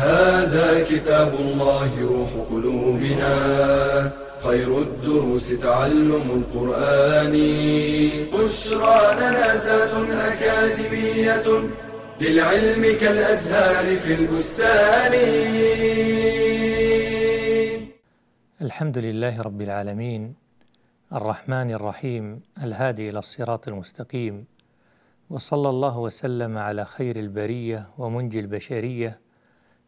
هذا كتاب الله روح قلوبنا. خير الدروس تعلم القرآن. بشرى لنا زاد أكاديمية للعلم كالأزهار في البستان. الحمد لله رب العالمين. الرحمن الرحيم. الهادي إلى الصراط المستقيم. وصلى الله وسلم على خير البرية ومنجي البشرية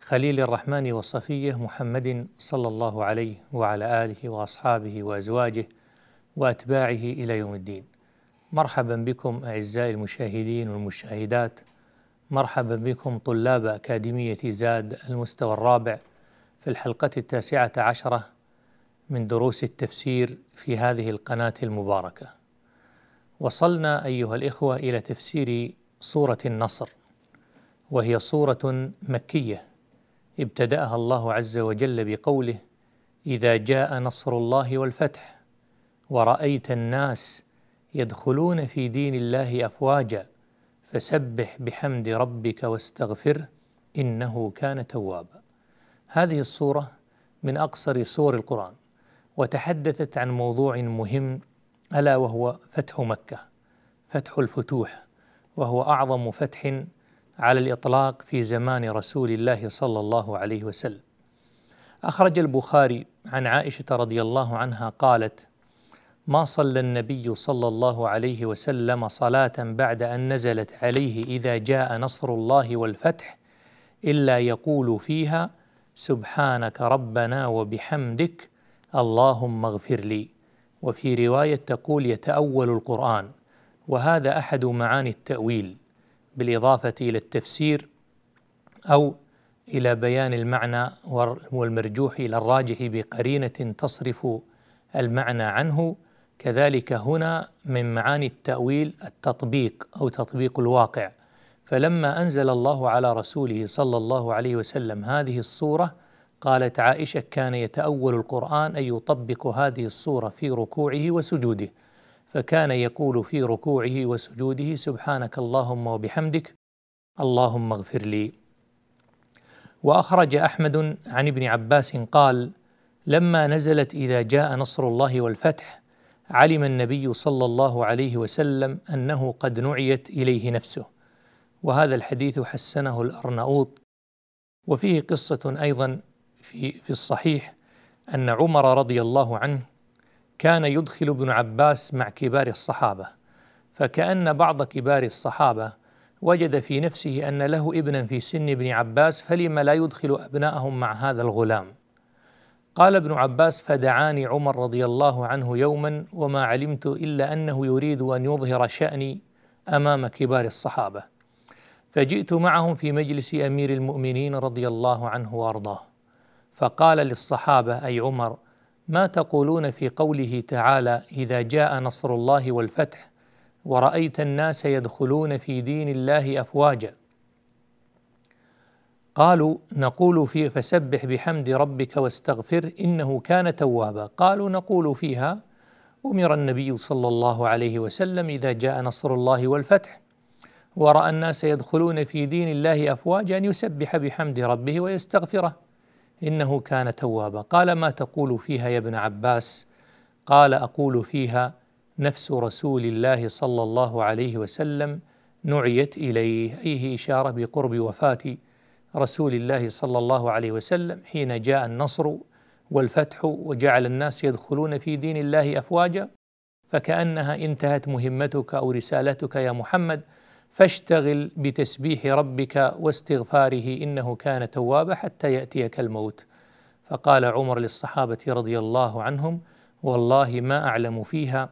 خليل الرحمن وصفيه محمد صلى الله عليه وعلى آله وأصحابه وأزواجه وأتباعه إلى يوم الدين. مرحبا بكم أعزائي المشاهدين والمشاهدات مرحبا بكم طلاب أكاديمية زاد المستوى الرابع في الحلقة التاسعة عشرة من دروس التفسير في هذه القناة المباركة. وصلنا أيها الإخوة إلى تفسير سورة النصر وهي سورة مكية ابتدأها الله عز وجل بقوله إذا جاء نصر الله والفتح ورأيت الناس يدخلون في دين الله أفواجا فسبح بحمد ربك واستغفره إنه كان توابا. هذه الصورة من أقصر سور القرآن وتحدثت عن موضوع مهم ألا وهو فتح مكة فتح الفتوح وهو أعظم فتح على الإطلاق في زمان رسول الله صلى الله عليه وسلم. أخرج البخاري عن عائشة رضي الله عنها قالت ما صلى النبي صلى الله عليه وسلم صلاة بعد أن نزلت عليه إذا جاء نصر الله والفتح إلا يقول فيها سبحانك ربنا وبحمدك اللهم اغفر لي. وفي رواية تقول يتأول القرآن. وهذا أحد معاني التأويل. بالإضافة إلى التفسير أو إلى بيان المعنى والمرجوح إلى الراجح بقرينة تصرف المعنى عنه. كذلك هنا من معاني التأويل التطبيق أو تطبيق الواقع. فلما أنزل الله على رسوله صلى الله عليه وسلم هذه الصورة قالت عائشة كان يتأول القرآن اي يطبق هذه الصورة في ركوعه وسجوده. فكان يقول في ركوعه وسجوده سبحانك اللهم وبحمدك اللهم اغفر لي. وأخرج أحمد عن ابن عباس قال لما نزلت إذا جاء نصر الله والفتح علم النبي صلى الله عليه وسلم أنه قد نعيت إليه نفسه وهذا الحديث حسنه الأرناؤوط. وفيه قصة أيضا في في الصحيح أن عمر رضي الله عنه كان يدخل ابن عباس مع كبار الصحابة فكأن بعض كبار الصحابة وجد في نفسه أن له ابنا في سن ابن عباس فلم لا يدخل أبناءهم مع هذا الغلام؟ قال ابن عباس فدعاني عمر رضي الله عنه يوما وما علمت إلا أنه يريد أن يظهر شأني أمام كبار الصحابة. فجئت معهم في مجلس أمير المؤمنين رضي الله عنه وأرضاه. فقال للصحابة أي عمر ما تقولون في قوله تعالى إذا جاء نصر الله والفتح ورأيت الناس يدخلون في دين الله أفواجا. قالوا نقول فيه فسبح بحمد ربك واستغفر إنه كان توابا. قالوا نقول فيها أمر النبي صلى الله عليه وسلم إذا جاء نصر الله والفتح ورأى الناس يدخلون في دين الله أفواجا أن يسبح بحمد ربه ويستغفره. إنه كان توابا. قال ما تقول فيها يا ابن عباس؟ قال أقول فيها نفس رسول الله صلى الله عليه وسلم نعيت إليه إيه إشارة بقرب وفاة رسول الله صلى الله عليه وسلم حين جاء النصر والفتح وجعل الناس يدخلون في دين الله أفواجا فكأنها انتهت مهمتك أو رسالتك يا محمد فاشتغل بتسبيح ربك واستغفاره إنه كان توابا حتى يأتيك الموت. فقال عمر للصحابة رضي الله عنهم والله ما أعلم فيها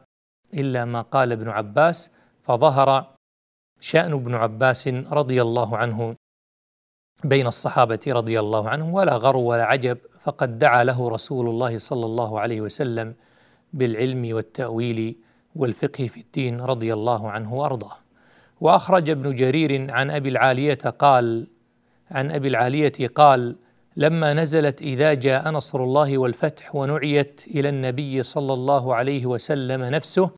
إلا ما قال ابن عباس. فظهر شأن ابن عباس رضي الله عنه بين الصحابة رضي الله عنهم ولا غرو ولا عجب فقد دعا له رسول الله صلى الله عليه وسلم بالعلم والتأويل والفقه في الدين رضي الله عنه وأرضاه. وأخرج ابن جرير عن أبي العالية قال عن أبي العالية قال لما نزلت إذا جاء نصر الله والفتح ونعيت إلى النبي صلى الله عليه وسلم نفسه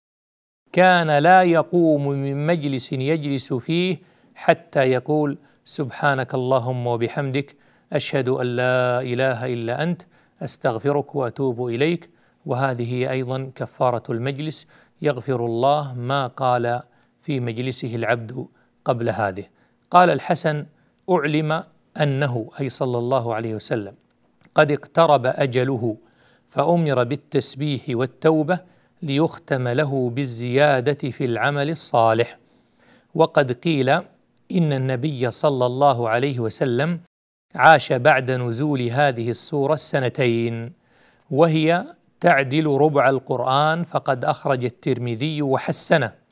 كان لا يقوم من مجلس يجلس فيه حتى يقول سبحانك اللهم وبحمدك أشهد أن لا إله إلا أنت أستغفرك وأتوب إليك. وهذه هي أيضا كفارة المجلس يغفر الله ما قال في مجلسه العبد قبل هذه. قال الحسن أعلم أنه أي صلى الله عليه وسلم قد اقترب أجله فأمر بالتسبيح والتوبة ليختم له بالزيادة في العمل الصالح. وقد قيل إن النبي صلى الله عليه وسلم عاش بعد نزول هذه السورة السنتين وهي تعدل ربع القرآن فقد أخرج الترمذي وحسنه.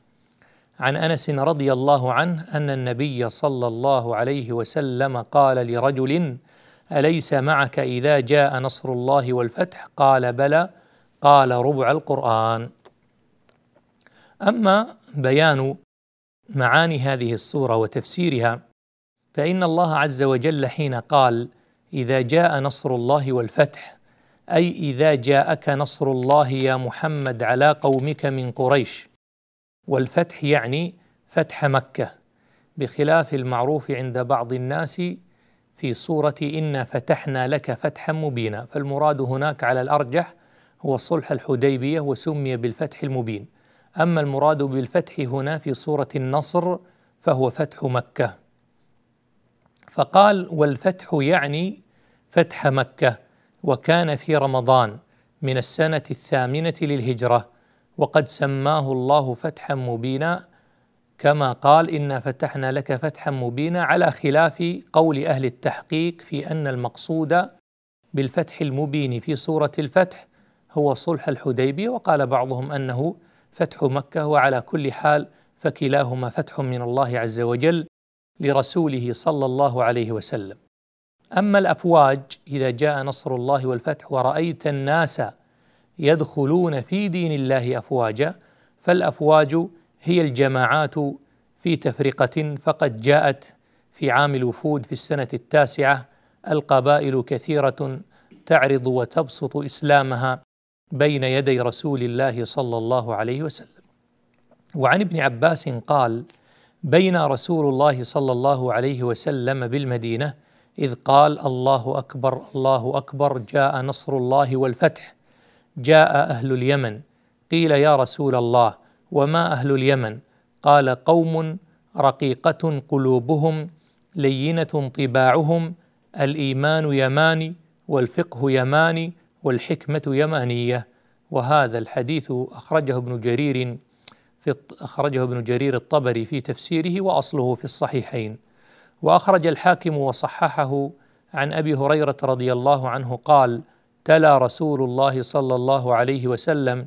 عن أنس رضي الله عنه أن النبي صلى الله عليه وسلم قال لرجل أليس معك إذا جاء نصر الله والفتح؟ قال بلى. قال ربع القرآن. أما بيان معاني هذه السورة وتفسيرها فإن الله عز وجل حين قال إذا جاء نصر الله والفتح أي إذا جاءك نصر الله يا محمد على قومك من قريش والفتح يعني فتح مكة بخلاف المعروف عند بعض الناس في صورة إنا فتحنا لك فتحا مبينا. فالمراد هناك على الأرجح هو صلح الحديبية وسمي بالفتح المبين. أما المراد بالفتح هنا في سوره النصر فهو فتح مكة. فقال والفتح يعني فتح مكة وكان في رمضان من السنة الثامنة للهجرة. وقد سماه الله فتحا مبينا كما قال إنا فتحنا لك فتحا مبينا على خلاف قول أهل التحقيق في أن المقصود بالفتح المبين في سورة الفتح هو صلح الحديبية وقال بعضهم أنه فتح مكة وعلى كل حال فكلاهما فتح من الله عز وجل لرسوله صلى الله عليه وسلم. أما الأفواج إذا جاء نصر الله والفتح ورأيت الناس يدخلون في دين الله أفواجا فالأفواج هي الجماعات في تفرقة فقد جاءت في عام الوفود في السنة التاسعة القبائل كثيرة تعرض وتبسط إسلامها بين يدي رسول الله صلى الله عليه وسلم. وعن ابن عباس قال بين رسول الله صلى الله عليه وسلم بالمدينة إذ قال الله أكبر الله أكبر جاء نصر الله والفتح جاء أهل اليمن. قيل يا رسول الله وما أهل اليمن؟ قال قوم رقيقة قلوبهم لينة طباعهم الإيمان يماني والفقه يماني والحكمة يمانية. وهذا الحديث أخرجه ابن جرير في أخرجه ابن جرير الطبري في تفسيره وأصله في الصحيحين. وأخرج الحاكم وصححه عن أبي هريرة رضي الله عنه قال تلا رسول الله صلى الله عليه وسلم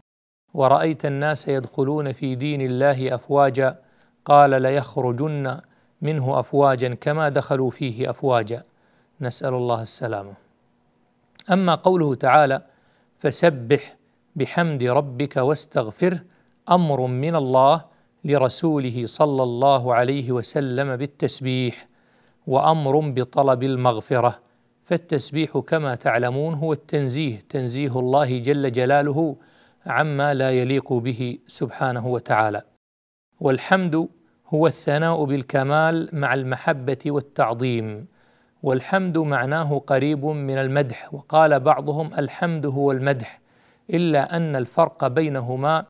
ورأيت الناس يدخلون في دين الله أفواجا قال ليخرجن منه أفواجا كما دخلوا فيه أفواجا. نسأل الله السلامة. أما قوله تعالى فسبح بحمد ربك واستغفره أمر من الله لرسوله صلى الله عليه وسلم بالتسبيح وأمر بطلب المغفرة. فالتسبيح كما تعلمون هو التنزيه تنزيه الله جل جلاله عما لا يليق به سبحانه وتعالى. والحمد هو الثناء بالكمال مع المحبة والتعظيم. والحمد معناه قريب من المدح وقال بعضهم الحمد هو المدح إلا أن الفرق بينهما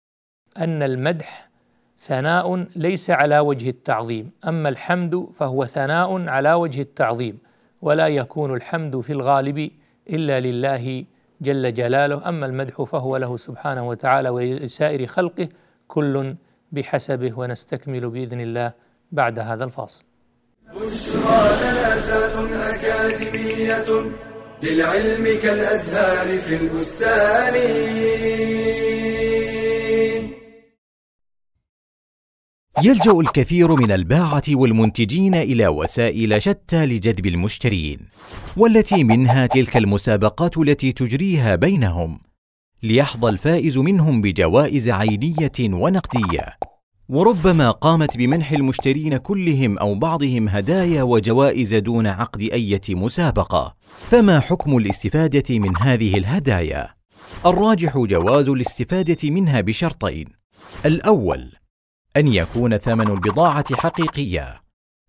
أن المدح ثناء ليس على وجه التعظيم أما الحمد فهو ثناء على وجه التعظيم. ولا يكون الحمد في الغالب إلا لله جل جلاله. أما المدح فهو له سبحانه وتعالى ولسائر خلقه كل بحسبه ونستكمل بإذن الله بعد هذا الفاصل. بشرى لنا أكاديمية للعلم كالأزهار في البستان. يلجأ الكثير من الباعة والمنتجين إلى وسائل شتى لجذب المشترين والتي منها تلك المسابقات التي تجريها بينهم ليحظى الفائز منهم بجوائز عينية ونقدية. وربما قامت بمنح المشترين كلهم أو بعضهم هدايا وجوائز دون عقد أية مسابقة. فما حكم الاستفادة من هذه الهدايا؟ الراجح جواز الاستفادة منها بشرطين. الأول أن يكون ثمن البضاعة حقيقية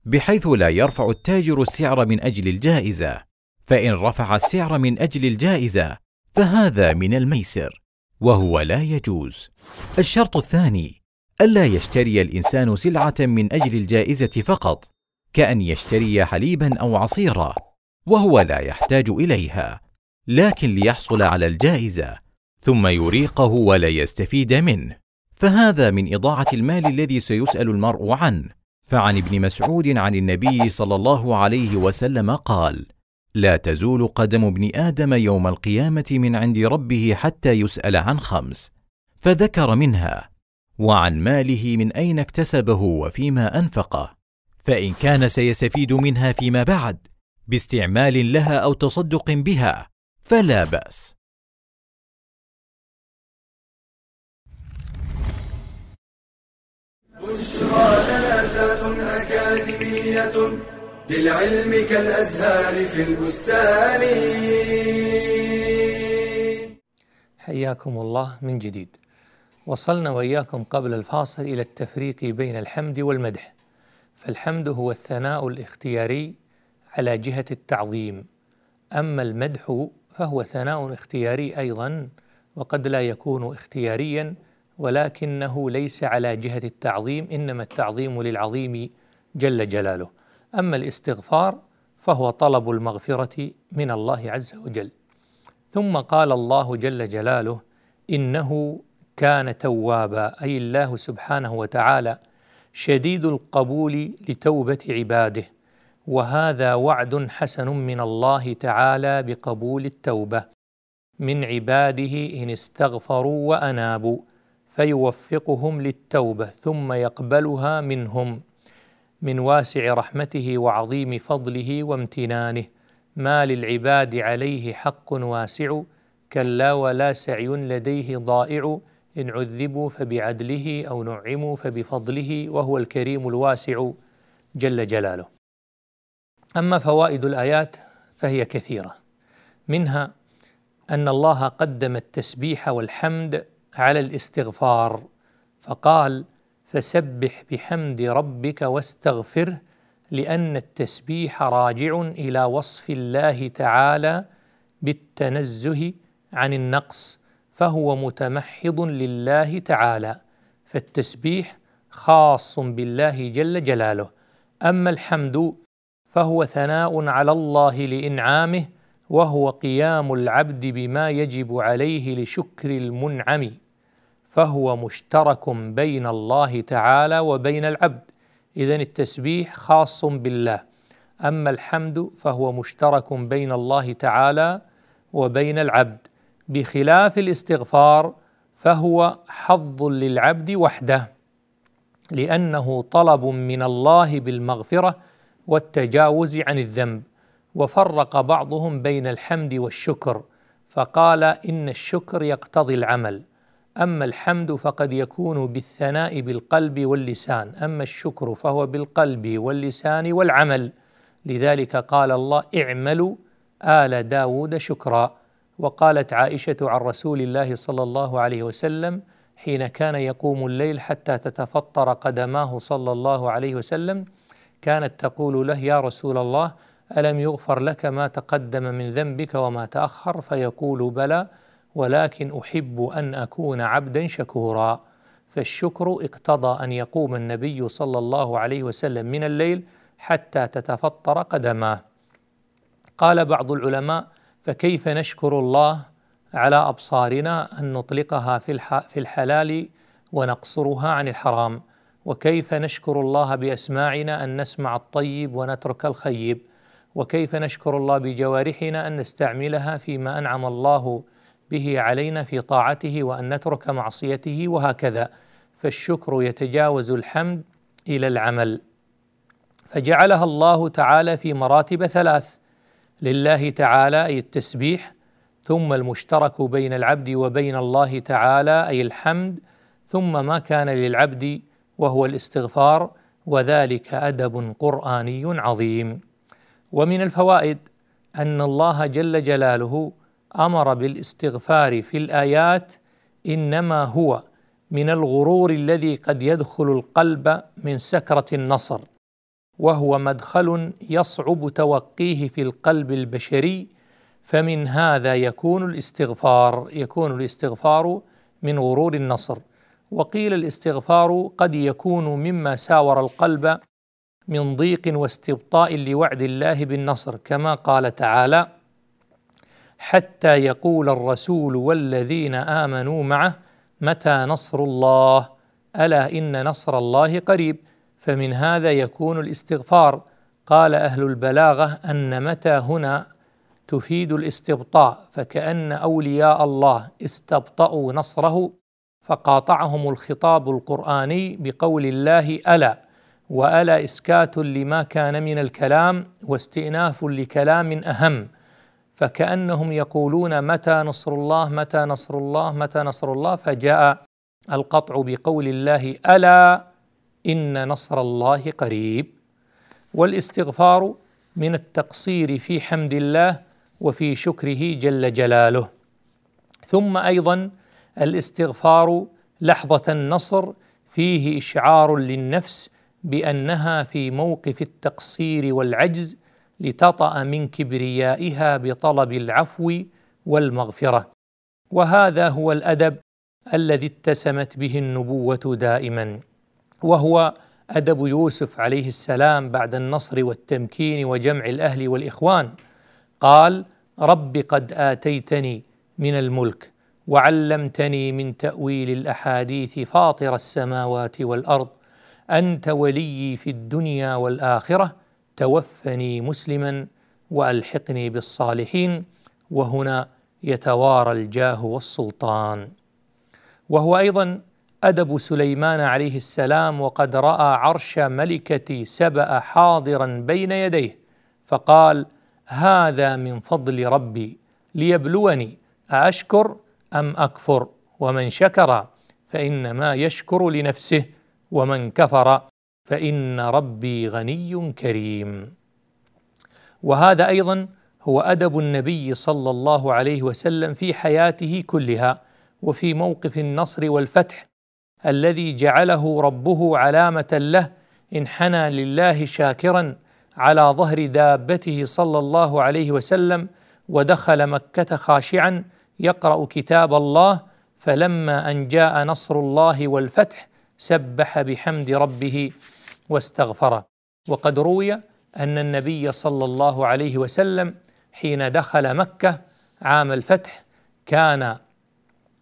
بحيث لا يرفع التاجر السعر من أجل الجائزة. فإن رفع السعر من أجل الجائزة فهذا من الميسر وهو لا يجوز. الشرط الثاني الا يشتري الإنسان سلعة من أجل الجائزة فقط كأن يشتري حليبا أو عصيرا وهو لا يحتاج إليها لكن ليحصل على الجائزة ثم يريقه ولا يستفيد منه. فهذا من إضاعة المال الذي سيسأل المرء عنه. فعن ابن مسعود عن النبي صلى الله عليه وسلم قال لا تزول قدم ابن آدم يوم القيامة من عند ربه حتى يسأل عن خمس فذكر منها وعن ماله من أين اكتسبه وفيما أنفقه فإن كان سيستفيد منها فيما بعد باستعمال لها أو تصدق بها. فلا بأس. بشرى لنا زاد أكاديمية للعلم كالأزهار في البستان. حياكم الله من جديد. وصلنا وإياكم قبل الفاصل إلى التفريق بين الحمد والمدح. فالحمد هو الثناء الاختياري على جهة التعظيم. أما المدح فهو ثناء اختياري أيضا وقد لا يكون اختياريا ولكنه ليس على جهة التعظيم إنما التعظيم للعظيم جل جلاله. أما الاستغفار فهو طلب المغفرة من الله عز وجل. ثم قال الله جل جلاله إنه كان توابا أي الله سبحانه وتعالى شديد القبول لتوبة عباده وهذا وعد حسن من الله تعالى بقبول التوبة. من عباده إن استغفروا وأنابوا. فيوفقهم للتوبة ثم يقبلها منهم من واسع رحمته وعظيم فضله وامتنانه. ما للعباد عليه حق واسع كلا ولا سعي لديه ضائع. إن عذبوا فبعدله أو نعموا فبفضله وهو الكريم الواسع جل جلاله. أما فوائد الآيات فهي كثيرة. منها أن الله قدم التسبيح والحمد على الاستغفار. فقال فسبح بحمد ربك واستغفره لأن التسبيح راجع إلى وصف الله تعالى بالتنزه عن النقص فهو متمحض لله تعالى. فالتسبيح خاص بالله جل جلاله. أما الحمد فهو ثناء على الله لإنعامه وهو قيام العبد بما يجب عليه لشكر المنعم. فهو مشترك بين الله تعالى وبين العبد. اذا التسبيح خاص بالله. أما الحمد فهو مشترك بين الله تعالى وبين العبد. بخلاف الاستغفار فهو حظ للعبد وحده لأنه طلب من الله بالمغفرة والتجاوز عن الذنب وفرق بعضهم بين الحمد والشكر فقال إن الشكر يقتضي العمل. أما الحمد فقد يكون بالثناء بالقلب واللسان أما الشكر فهو بالقلب واللسان والعمل. لذلك قال الله اعملوا آل داود شكرا. وقالت عائشة عن رسول الله صلى الله عليه وسلم حين كان يقوم الليل حتى تتفطر قدماه صلى الله عليه وسلم كانت تقول له يا رسول الله ألم يغفر لك ما تقدم من ذنبك وما تأخر؟ فيقول بلى. ولكن أحب أن أكون عبدا شكورا. فالشكر اقتضى أن يقوم النبي صلى الله عليه وسلم من الليل حتى تتفطر قدماه. قال بعض العلماء فكيف نشكر الله على أبصارنا أن نطلقها في الحلال ونقصرها عن الحرام؟ وكيف نشكر الله بأسماعنا أن نسمع الطيب ونترك الخيب؟ وكيف نشكر الله بجوارحنا أن نستعملها فيما أنعم الله به علينا في طاعته وأن نترك معصيته وهكذا. فالشكر يتجاوز الحمد إلى العمل. فجعلها الله تعالى في مراتب ثلاث لله تعالى أي التسبيح ثم المشترك بين العبد وبين الله تعالى أي الحمد ثم ما كان للعبد وهو الاستغفار وذلك أدب قرآني عظيم. ومن الفوائد أن الله جل جلاله أمر بالاستغفار في الآيات إنما هو من الغرور الذي قد يدخل القلب من سكرة النصر وهو مدخل يصعب توقيه في القلب البشري فمن هذا يكون الاستغفار يكون الاستغفار من غرور النصر. وقيل الاستغفار قد يكون مما ساور القلب من ضيق واستبطاء لوعد الله بالنصر كما قال تعالى حتى يقول الرسول والذين آمنوا معه متى نصر الله؟ ألا إن نصر الله قريب. فمن هذا يكون الاستغفار. قال أهل البلاغة أن متى هنا تفيد الاستبطاء فكأن أولياء الله استبطأوا نصره فقاطعهم الخطاب القرآني بقول الله ألا وألا إسكات لما كان من الكلام واستئناف لكلام أهم. فكأنهم يقولون متى نصر الله متى نصر الله متى نصر الله فجاء القطع بقول الله ألا إن نصر الله قريب؟ والاستغفار من التقصير في حمد الله وفي شكره جل جلاله. ثم أيضا الاستغفار لحظة النصر فيه إشعار للنفس بأنها في موقف التقصير والعجز لتطأ من كبريائها بطلب العفو والمغفرة. وهذا هو الأدب الذي اتسمت به النبوة دائما وهو أدب يوسف عليه السلام بعد النصر والتمكين وجمع الأهل والإخوان. قال رب قد آتيتني من الملك وعلمتني من تأويل الأحاديث فاطر السماوات والأرض أنت وليي في الدنيا والآخرة توفني مسلما وألحقني بالصالحين وهنا يتوارى الجاه والسلطان. وهو أيضا أدب سليمان عليه السلام وقد رأى عرش ملكة سبأ حاضرا بين يديه فقال هذا من فضل ربي ليبلوني أأشكر أم أكفر؟ ومن شكر فإنما يشكر لنفسه ومن كفر فإن ربي غني كريم. وهذا أيضا هو أدب النبي صلى الله عليه وسلم في حياته كلها وفي موقف النصر والفتح الذي جعله ربه علامة له انحنى لله شاكرا على ظهر دابته صلى الله عليه وسلم ودخل مكة خاشعا يقرأ كتاب الله فلما أن جاء نصر الله والفتح سبح بحمد ربه. واستغفره وقد روي أن النبي صلى الله عليه وسلم حين دخل مكة عام الفتح كان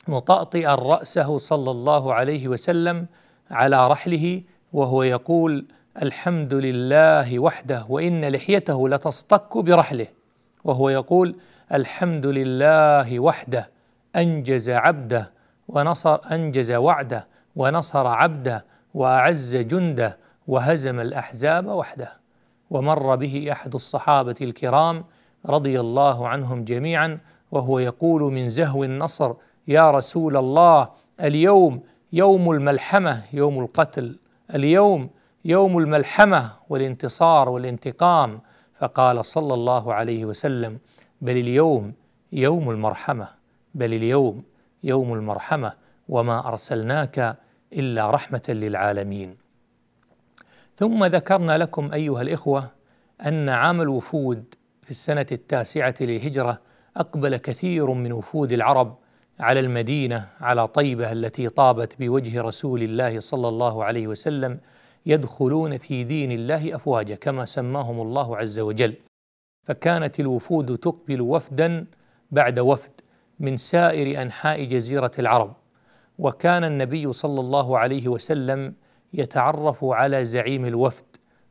مطأطئا رأسه صلى الله عليه وسلم على رحله وهو يقول الحمد لله وحده وإن لحيته لتصطك برحله. وهو يقول الحمد لله وحده أنجز عبده ونصر أنجز وعده ونصر عبده وأعز جنده وهزم الأحزاب وحده ومر به أحد الصحابة الكرام رضي الله عنهم جميعا وهو يقول من زهو النصر يا رسول الله اليوم يوم الملحمة يوم القتل اليوم يوم الملحمة والانتصار والانتقام. فقال صلى الله عليه وسلم بل اليوم يوم المرحمة بل اليوم يوم المرحمة وما أرسلناك إلا رحمة للعالمين. ثم ذكرنا لكم أيها الإخوة أن عام الوفود في السنة التاسعة للهجرة أقبل كثير من وفود العرب على المدينة على طيبة التي طابت بوجه رسول الله صلى الله عليه وسلم يدخلون في دين الله أفواجا كما سماهم الله عز وجل. فكانت الوفود تقبل وفدا بعد وفد من سائر أنحاء جزيرة العرب. وكان النبي صلى الله عليه وسلم يتعرف على زعيم الوفد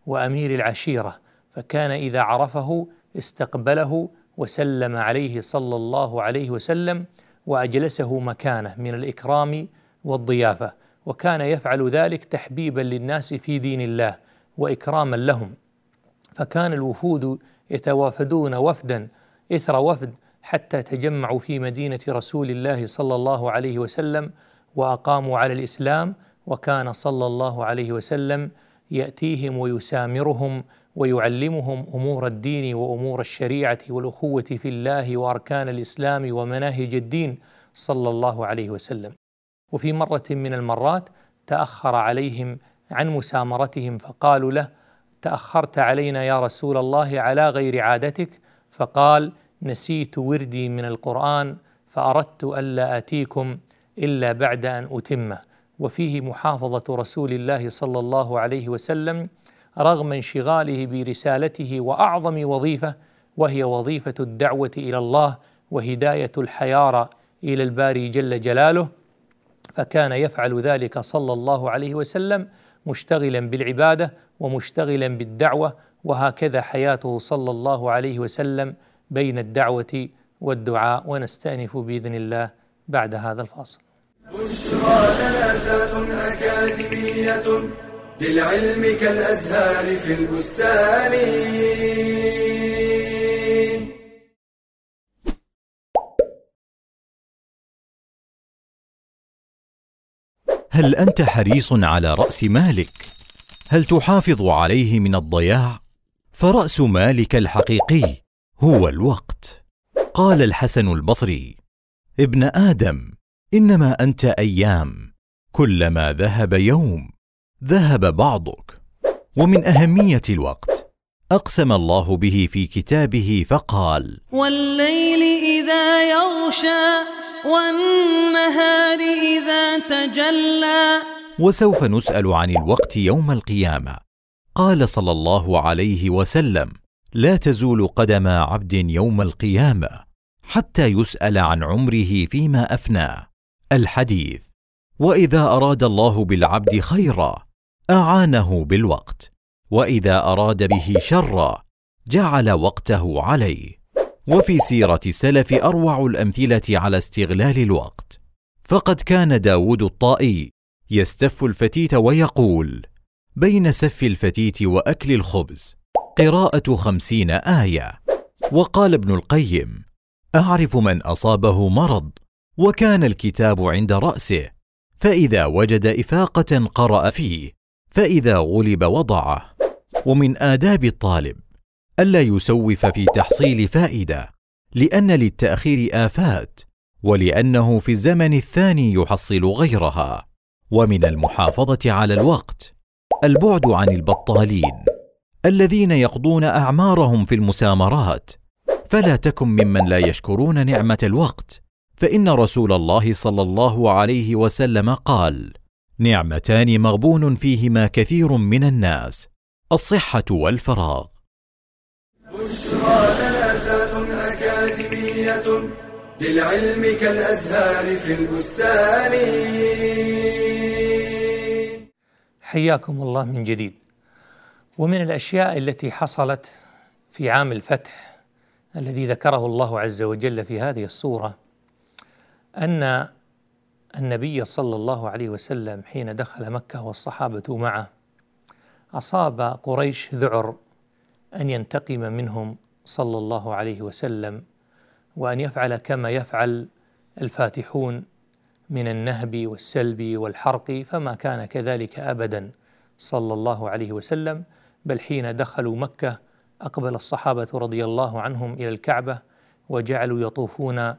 وأمير العشيرة فكان إذا عرفه استقبله وسلم عليه صلى الله عليه وسلم وأجلسه مكانه من الإكرام والضيافة وكان يفعل ذلك تحبيبا للناس في دين الله وإكراما لهم. فكان الوفود يتوافدون وفدا إثر وفد حتى تجمعوا في مدينة رسول الله صلى الله عليه وسلم وأقاموا على الإسلام وكان صلى الله عليه وسلم يأتيهم ويسامرهم ويعلمهم أمور الدين وأمور الشريعة والأخوة في الله وأركان الإسلام ومناهج الدين صلى الله عليه وسلم. وفي مرة من المرات تأخر عليهم عن مسامرتهم فقالوا له تأخرت علينا يا رسول الله على غير عادتك؟ فقال نسيت وردي من القرآن فأردت ألا آتيكم إلا بعد أن أتمه. وفيه محافظة رسول الله صلى الله عليه وسلم رغم انشغاله برسالته وأعظم وظيفة وهي وظيفة الدعوة إلى الله وهداية الحيارى إلى الباري جل جلاله فكان يفعل ذلك صلى الله عليه وسلم مشتغلا بالعبادة ومشتغلا بالدعوة وهكذا حياته صلى الله عليه وسلم بين الدعوة والدعاء ونستأنف بإذن الله بعد هذا الفاصل. بشرى لنا أكاديمية للعلم كالأزهار في البستان. هل أنت حريص على رأس مالك؟ هل تحافظ عليه من الضياع؟ فرأس مالك الحقيقي هو الوقت. قال الحسن البصري ابن آدم إنما أنت أيام كلما ذهب يوم ذهب بعضك. ومن أهمية الوقت أقسم الله به في كتابه فقال والليل إذا يغشى والنهار إذا تجلى. وسوف نسأل عن الوقت يوم القيامة. قال صلى الله عليه وسلم لا تزول قدم عبد يوم القيامة حتى يسأل عن عمره فيما أفناه. الحديث. وإذا أراد الله بالعبد خيرا أعانه بالوقت. وإذا أراد به شرا جعل وقته عليه. وفي سيرة السلف أروع الأمثلة على استغلال الوقت. فقد كان داود الطائي يستف الفتيت ويقول بين سف الفتيت وأكل الخبز قراءة خمسين آية. وقال ابن القيم أعرف من أصابه مرض وكان الكتاب عند رأسه فإذا وجد إفاقة قرأ فيه فإذا غلب وضعه. ومن آداب الطالب ألا يسوف في تحصيل فائدة لأن للتأخير آفات ولأنه في الزمن الثاني يحصل غيرها. ومن المحافظة على الوقت البعد عن البطالين الذين يقضون أعمارهم في المسامرات. فلا تكن ممن لا يشكرون نعمة الوقت. فإن رسول الله صلى الله عليه وسلم قال: نعمتان مغبون فيهما كثير من الناس الصحة والفراغ. بشرى لنا أكاديمية للعلم كالأزهار في البستان. حياكم الله من جديد. ومن الأشياء التي حصلت في عام الفتح الذي ذكره الله عز وجل في هذه الصورة أن النبي صلى الله عليه وسلم حين دخل مكة والصحابة معه أصاب قريش ذعر أن ينتقم منهم صلى الله عليه وسلم وأن يفعل كما يفعل الفاتحون من النهب والسلب والحرق فما كان كذلك أبدا صلى الله عليه وسلم. بل حين دخلوا مكة أقبل الصحابة رضي الله عنهم إلى الكعبة وجعلوا يطوفون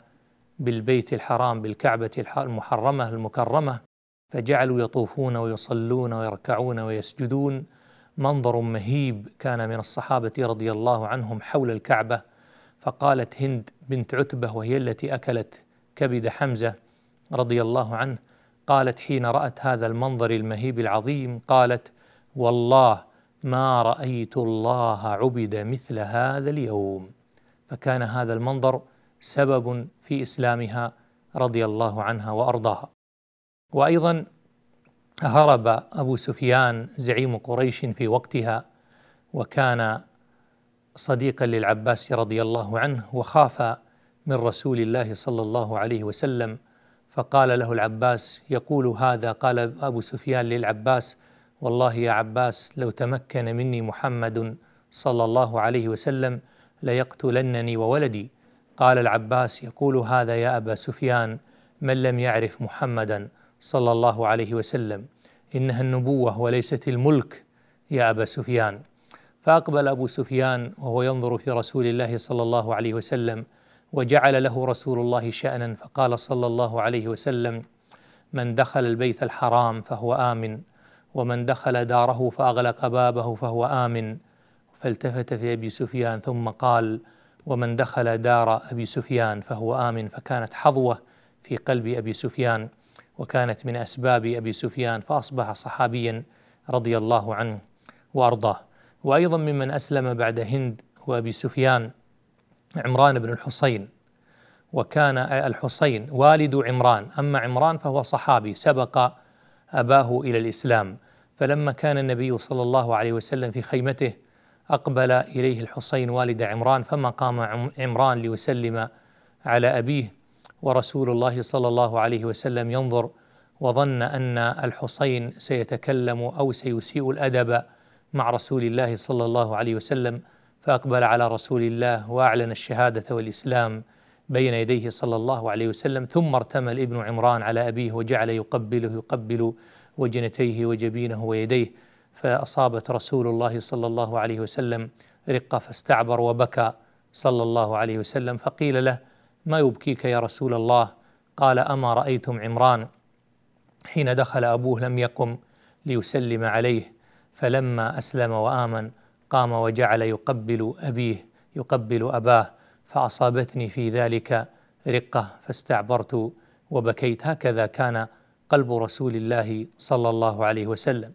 بالبيت الحرام بالكعبة المحرمة المكرمة فجعلوا يطوفون ويصلون ويركعون ويسجدون. منظر مهيب كان من الصحابة رضي الله عنهم حول الكعبة. فقالت هند بنت عتبة وهي التي أكلت كبد حمزة رضي الله عنه قالت حين رأت هذا المنظر المهيب العظيم قالت والله ما رأيت الله عبد مثل هذا اليوم. فكان هذا المنظر سبب في إسلامها رضي الله عنها وأرضاها. وأيضا هرب أبو سفيان زعيم قريش في وقتها وكان صديقا للعباس رضي الله عنه وخاف من رسول الله صلى الله عليه وسلم. فقال له العباس يقول هذا قال أبو سفيان للعباس والله يا عباس لو تمكن مني محمد صلى الله عليه وسلم ليقتلنني وولدي. قال العباس يقول هذا يا أبا سفيان من لم يعرف محمدا صلى الله عليه وسلم إنها النبوة وليست الملك يا أبا سفيان. فأقبل أبو سفيان وهو ينظر في رسول الله صلى الله عليه وسلم وجعل له رسول الله شانا فقال صلى الله عليه وسلم من دخل البيت الحرام فهو آمن ومن دخل داره فأغلق بابه فهو آمن. فالتفت في أبي سفيان ثم قال ومن دخل دار أبي سفيان فهو آمن فكانت حظوة في قلب أبي سفيان وكانت من أسباب أبي سفيان فأصبح صحابيا رضي الله عنه وأرضاه. وأيضا ممن أسلم بعد هند وابي سفيان عمران بن الحصين. وكان الحصين والد عمران أما عمران فهو صحابي سبق أباه إلى الإسلام. فلما كان النبي صلى الله عليه وسلم في خيمته أقبل إليه الحصين والد عمران فما قام عمران ليسلم على أبيه. ورسول الله صلى الله عليه وسلم ينظر وظن أن الحصين سيتكلم أو سيسيء الأدب مع رسول الله صلى الله عليه وسلم فأقبل على رسول الله وأعلن الشهادة والإسلام بين يديه صلى الله عليه وسلم. ثم ارتمل ابن عمران على أبيه وجعل يقبله يقبل وجنتيه وجبينه ويديه. فأصابت رسول الله صلى الله عليه وسلم رقة فاستعبر وبكى صلى الله عليه وسلم فقيل له ما يبكيك يا رسول الله؟ قال أما رأيتم عمران حين دخل أبوه لم يقم ليسلم عليه فلما أسلم وآمن قام وجعل يقبل أبيه يقبل أباه فأصابتني في ذلك رقة فاستعبرت وبكيت. هكذا كان قلب رسول الله صلى الله عليه وسلم.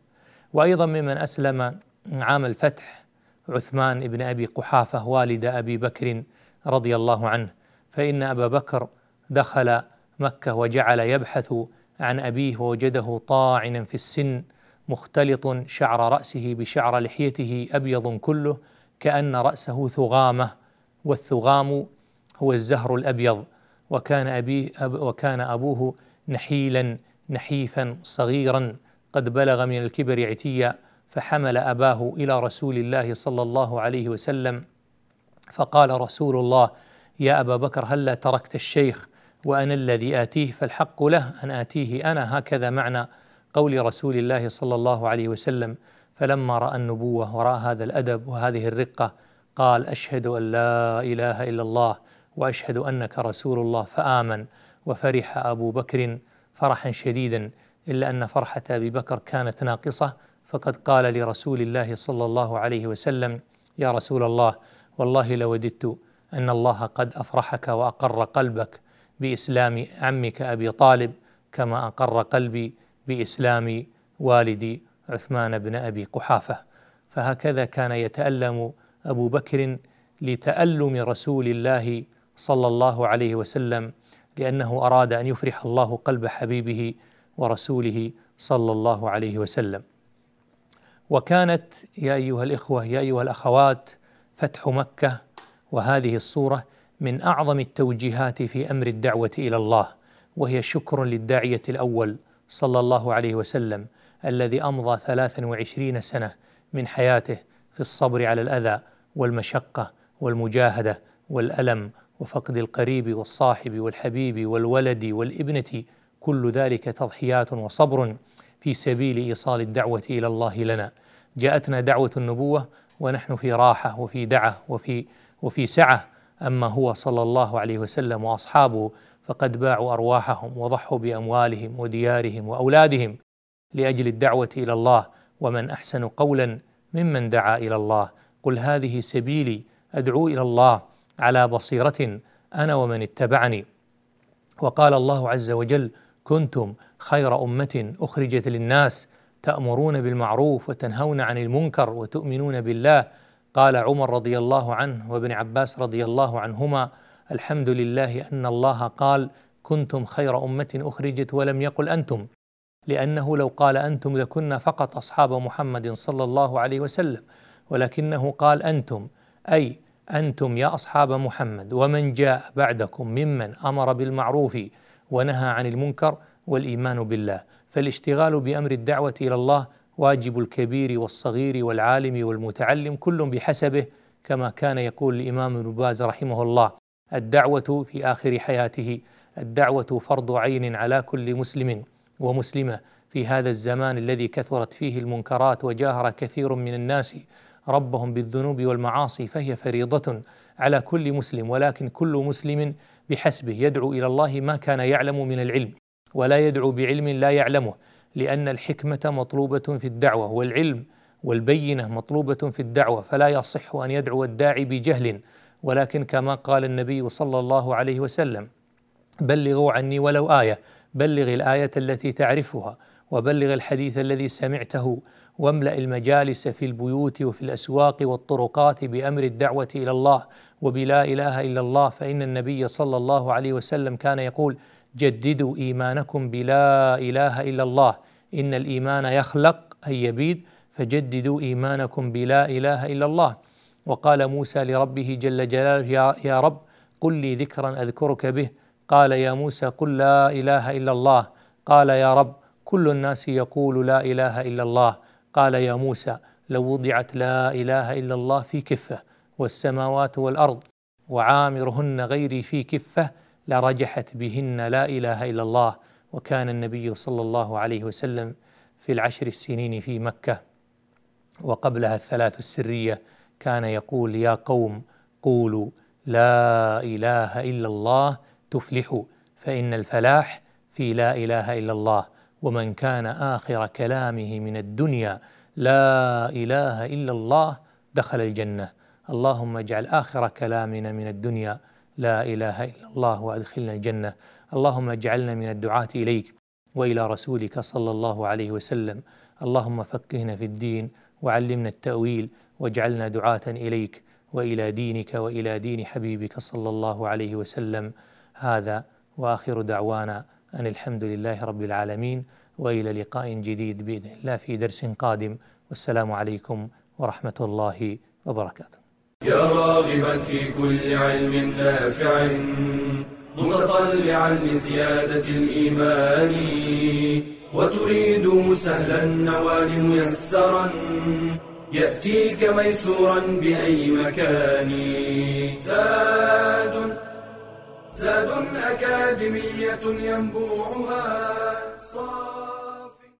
وأيضا ممن أسلم عام الفتح عثمان بن أبي قحافة والد أبي بكر رضي الله عنه فإن أبا بكر دخل مكة وجعل يبحث عن أبيه ووجده طاعنا في السن مختلط شعر رأسه بشعر لحيته أبيض كله كأن رأسه ثغامة والثغام هو الزهر الأبيض وكان أبيه أب وكان أبوه نحيلا نحيفا صغيرا. قد بلغ من الكبر عتيا فحمل أباه إلى رسول الله صلى الله عليه وسلم. فقال رسول الله يا أبا بكر هلا تركت الشيخ؟ وأنا الذي آتيه فالحق له أن آتيه أنا. هكذا معنى قول رسول الله صلى الله عليه وسلم. فلما رأى النبوة وراى هذا الأدب وهذه الرقة قال أشهد أن لا إله إلا الله وأشهد أنك رسول الله. فآمن وفرح أبو بكر فرحا شديدا. إلا أن فرحة أبي بكر كانت ناقصة فقد قال لرسول الله صلى الله عليه وسلم يا رسول الله والله لوددت أن الله قد أفرحك وأقر قلبك بإسلام عمك أبي طالب كما أقر قلبي بإسلام والدي عثمان بن أبي قحافة. فهكذا كان يتألم أبو بكر لتألم رسول الله صلى الله عليه وسلم لأنه أراد أن يفرح الله قلب حبيبه ورسوله صلى الله عليه وسلم. وكانت يا أيها الإخوة يا أيها الأخوات فتح مكة وهذه الصورة من أعظم التوجيهات في أمر الدعوة إلى الله وهي شكر للداعية الأول صلى الله عليه وسلم الذي أمضى 23 سنة من حياته في الصبر على الأذى والمشقة والمجاهدة والألم وفقد القريب والصاحب والحبيب والولد والابنة كل ذلك تضحيات وصبر في سبيل إيصال الدعوة إلى الله لنا. جاءتنا دعوة النبوة ونحن في راحة وفي دعة وفي وفي سعة. أما هو صلى الله عليه وسلم وأصحابه فقد باعوا أرواحهم وضحوا بأموالهم وديارهم وأولادهم لأجل الدعوة إلى الله. ومن أحسن قولا ممن دعا إلى الله. قل هذه سبيلي أدعو إلى الله على بصيرة أنا ومن اتبعني. وقال الله عز وجل كنتم خير أمة أخرجت للناس تأمرون بالمعروف وتنهون عن المنكر وتؤمنون بالله. قال عمر رضي الله عنه وابن عباس رضي الله عنهما الحمد لله أن الله قال كنتم خير أمة أخرجت ولم يقل أنتم لأنه لو قال أنتم لكنا فقط أصحاب محمد صلى الله عليه وسلم ولكنه قال أنتم أي أنتم يا أصحاب محمد ومن جاء بعدكم ممن أمر بالمعروف ونهى عن المنكر والإيمان بالله. فالاشتغال بأمر الدعوة إلى الله واجب الكبير والصغير والعالم والمتعلم كل بحسبه كما كان يقول الإمام ابن باز رحمه الله الدعوة في آخر حياته الدعوة فرض عين على كل مسلم ومسلمة. في هذا الزمان الذي كثرت فيه المنكرات وجاهر كثير من الناس ربهم بالذنوب والمعاصي فهي فريضة على كل مسلم ولكن كل مسلم بحسبه يدعو إلى الله ما كان يعلم من العلم ولا يدعو بعلم لا يعلمه لأن الحكمة مطلوبة في الدعوة والعلم والبينة مطلوبة في الدعوة فلا يصح أن يدعو الداعي بجهل ولكن كما قال النبي صلى الله عليه وسلم بلغوا عني ولو آية بلغ الآية التي تعرفها وبلغ الحديث الذي سمعته واملأ المجالس في البيوت وفي الأسواق والطرقات بأمر الدعوة إلى الله وبلا إله إلا الله فإن النبي صلى الله عليه وسلم كان يقول جددوا إيمانكم بلا إله إلا الله إن الإيمان يخلق أي يبيد فجددوا إيمانكم بلا إله إلا الله. وقال موسى لربه جل جلاله يا, رب قل لي ذكرا أذكرك به. قال يا موسى قل لا إله إلا الله. قال يا رب كل الناس يقول لا إله إلا الله. قال يا موسى لو وضعت لا إله إلا الله في كفه والسماوات والأرض وعامرهن غيري في كفه لرجحت بهن لا إله إلا الله. وكان النبي صلى الله عليه وسلم في العشر السنين في مكة وقبلها الثلاث السرية كان يقول يا قوم قولوا لا إله إلا الله تفلحوا فإن الفلاح في لا إله إلا الله. ومن كان آخر كلامه من الدنيا لا إله إلا الله دخل الجنة. اللهم اجعل آخر كلامنا من الدنيا لا إله إلا الله وأدخلنا الجنة. اللهم اجعلنا من الدعاة إليك وإلى رسولك صلى الله عليه وسلم. اللهم فقهنا في الدين وعلمنا التأويل واجعلنا دعاة إليك وإلى دينك وإلى دين حبيبك صلى الله عليه وسلم. هذا وآخر دعوانا أن الحمد لله رب العالمين وإلى لقاء جديد بإذن الله في درس قادم والسلام عليكم ورحمة الله وبركاته. يا راغبا في كل علم نافع متطلعا لزيادة الإيمان وتريد سهلا النوال ميسرا يأتيك ميسورا بأي مكان زاد زاد أكاديمية ينبوعها. صار